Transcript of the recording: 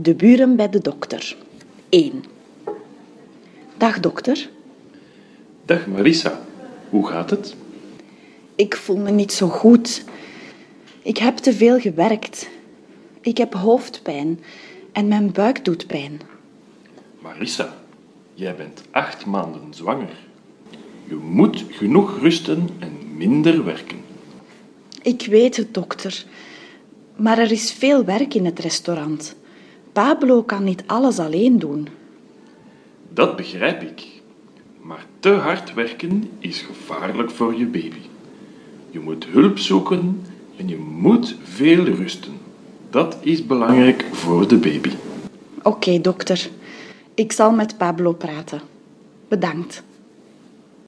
De buren bij de dokter. 1. Dag dokter. Dag Marissa, hoe gaat het? Ik voel me niet zo goed. Ik heb te veel gewerkt. Ik heb hoofdpijn en mijn buik doet pijn. Marissa, jij bent acht maanden zwanger. Je moet genoeg rusten en minder werken. Ik weet het, dokter. Maar er is veel werk in het restaurant. Pablo kan niet alles alleen doen. Dat begrijp ik. Maar te hard werken is gevaarlijk voor je baby. Je moet hulp zoeken en je moet veel rusten. Dat is belangrijk voor de baby. Oké, dokter. Ik zal met Pablo praten. Bedankt.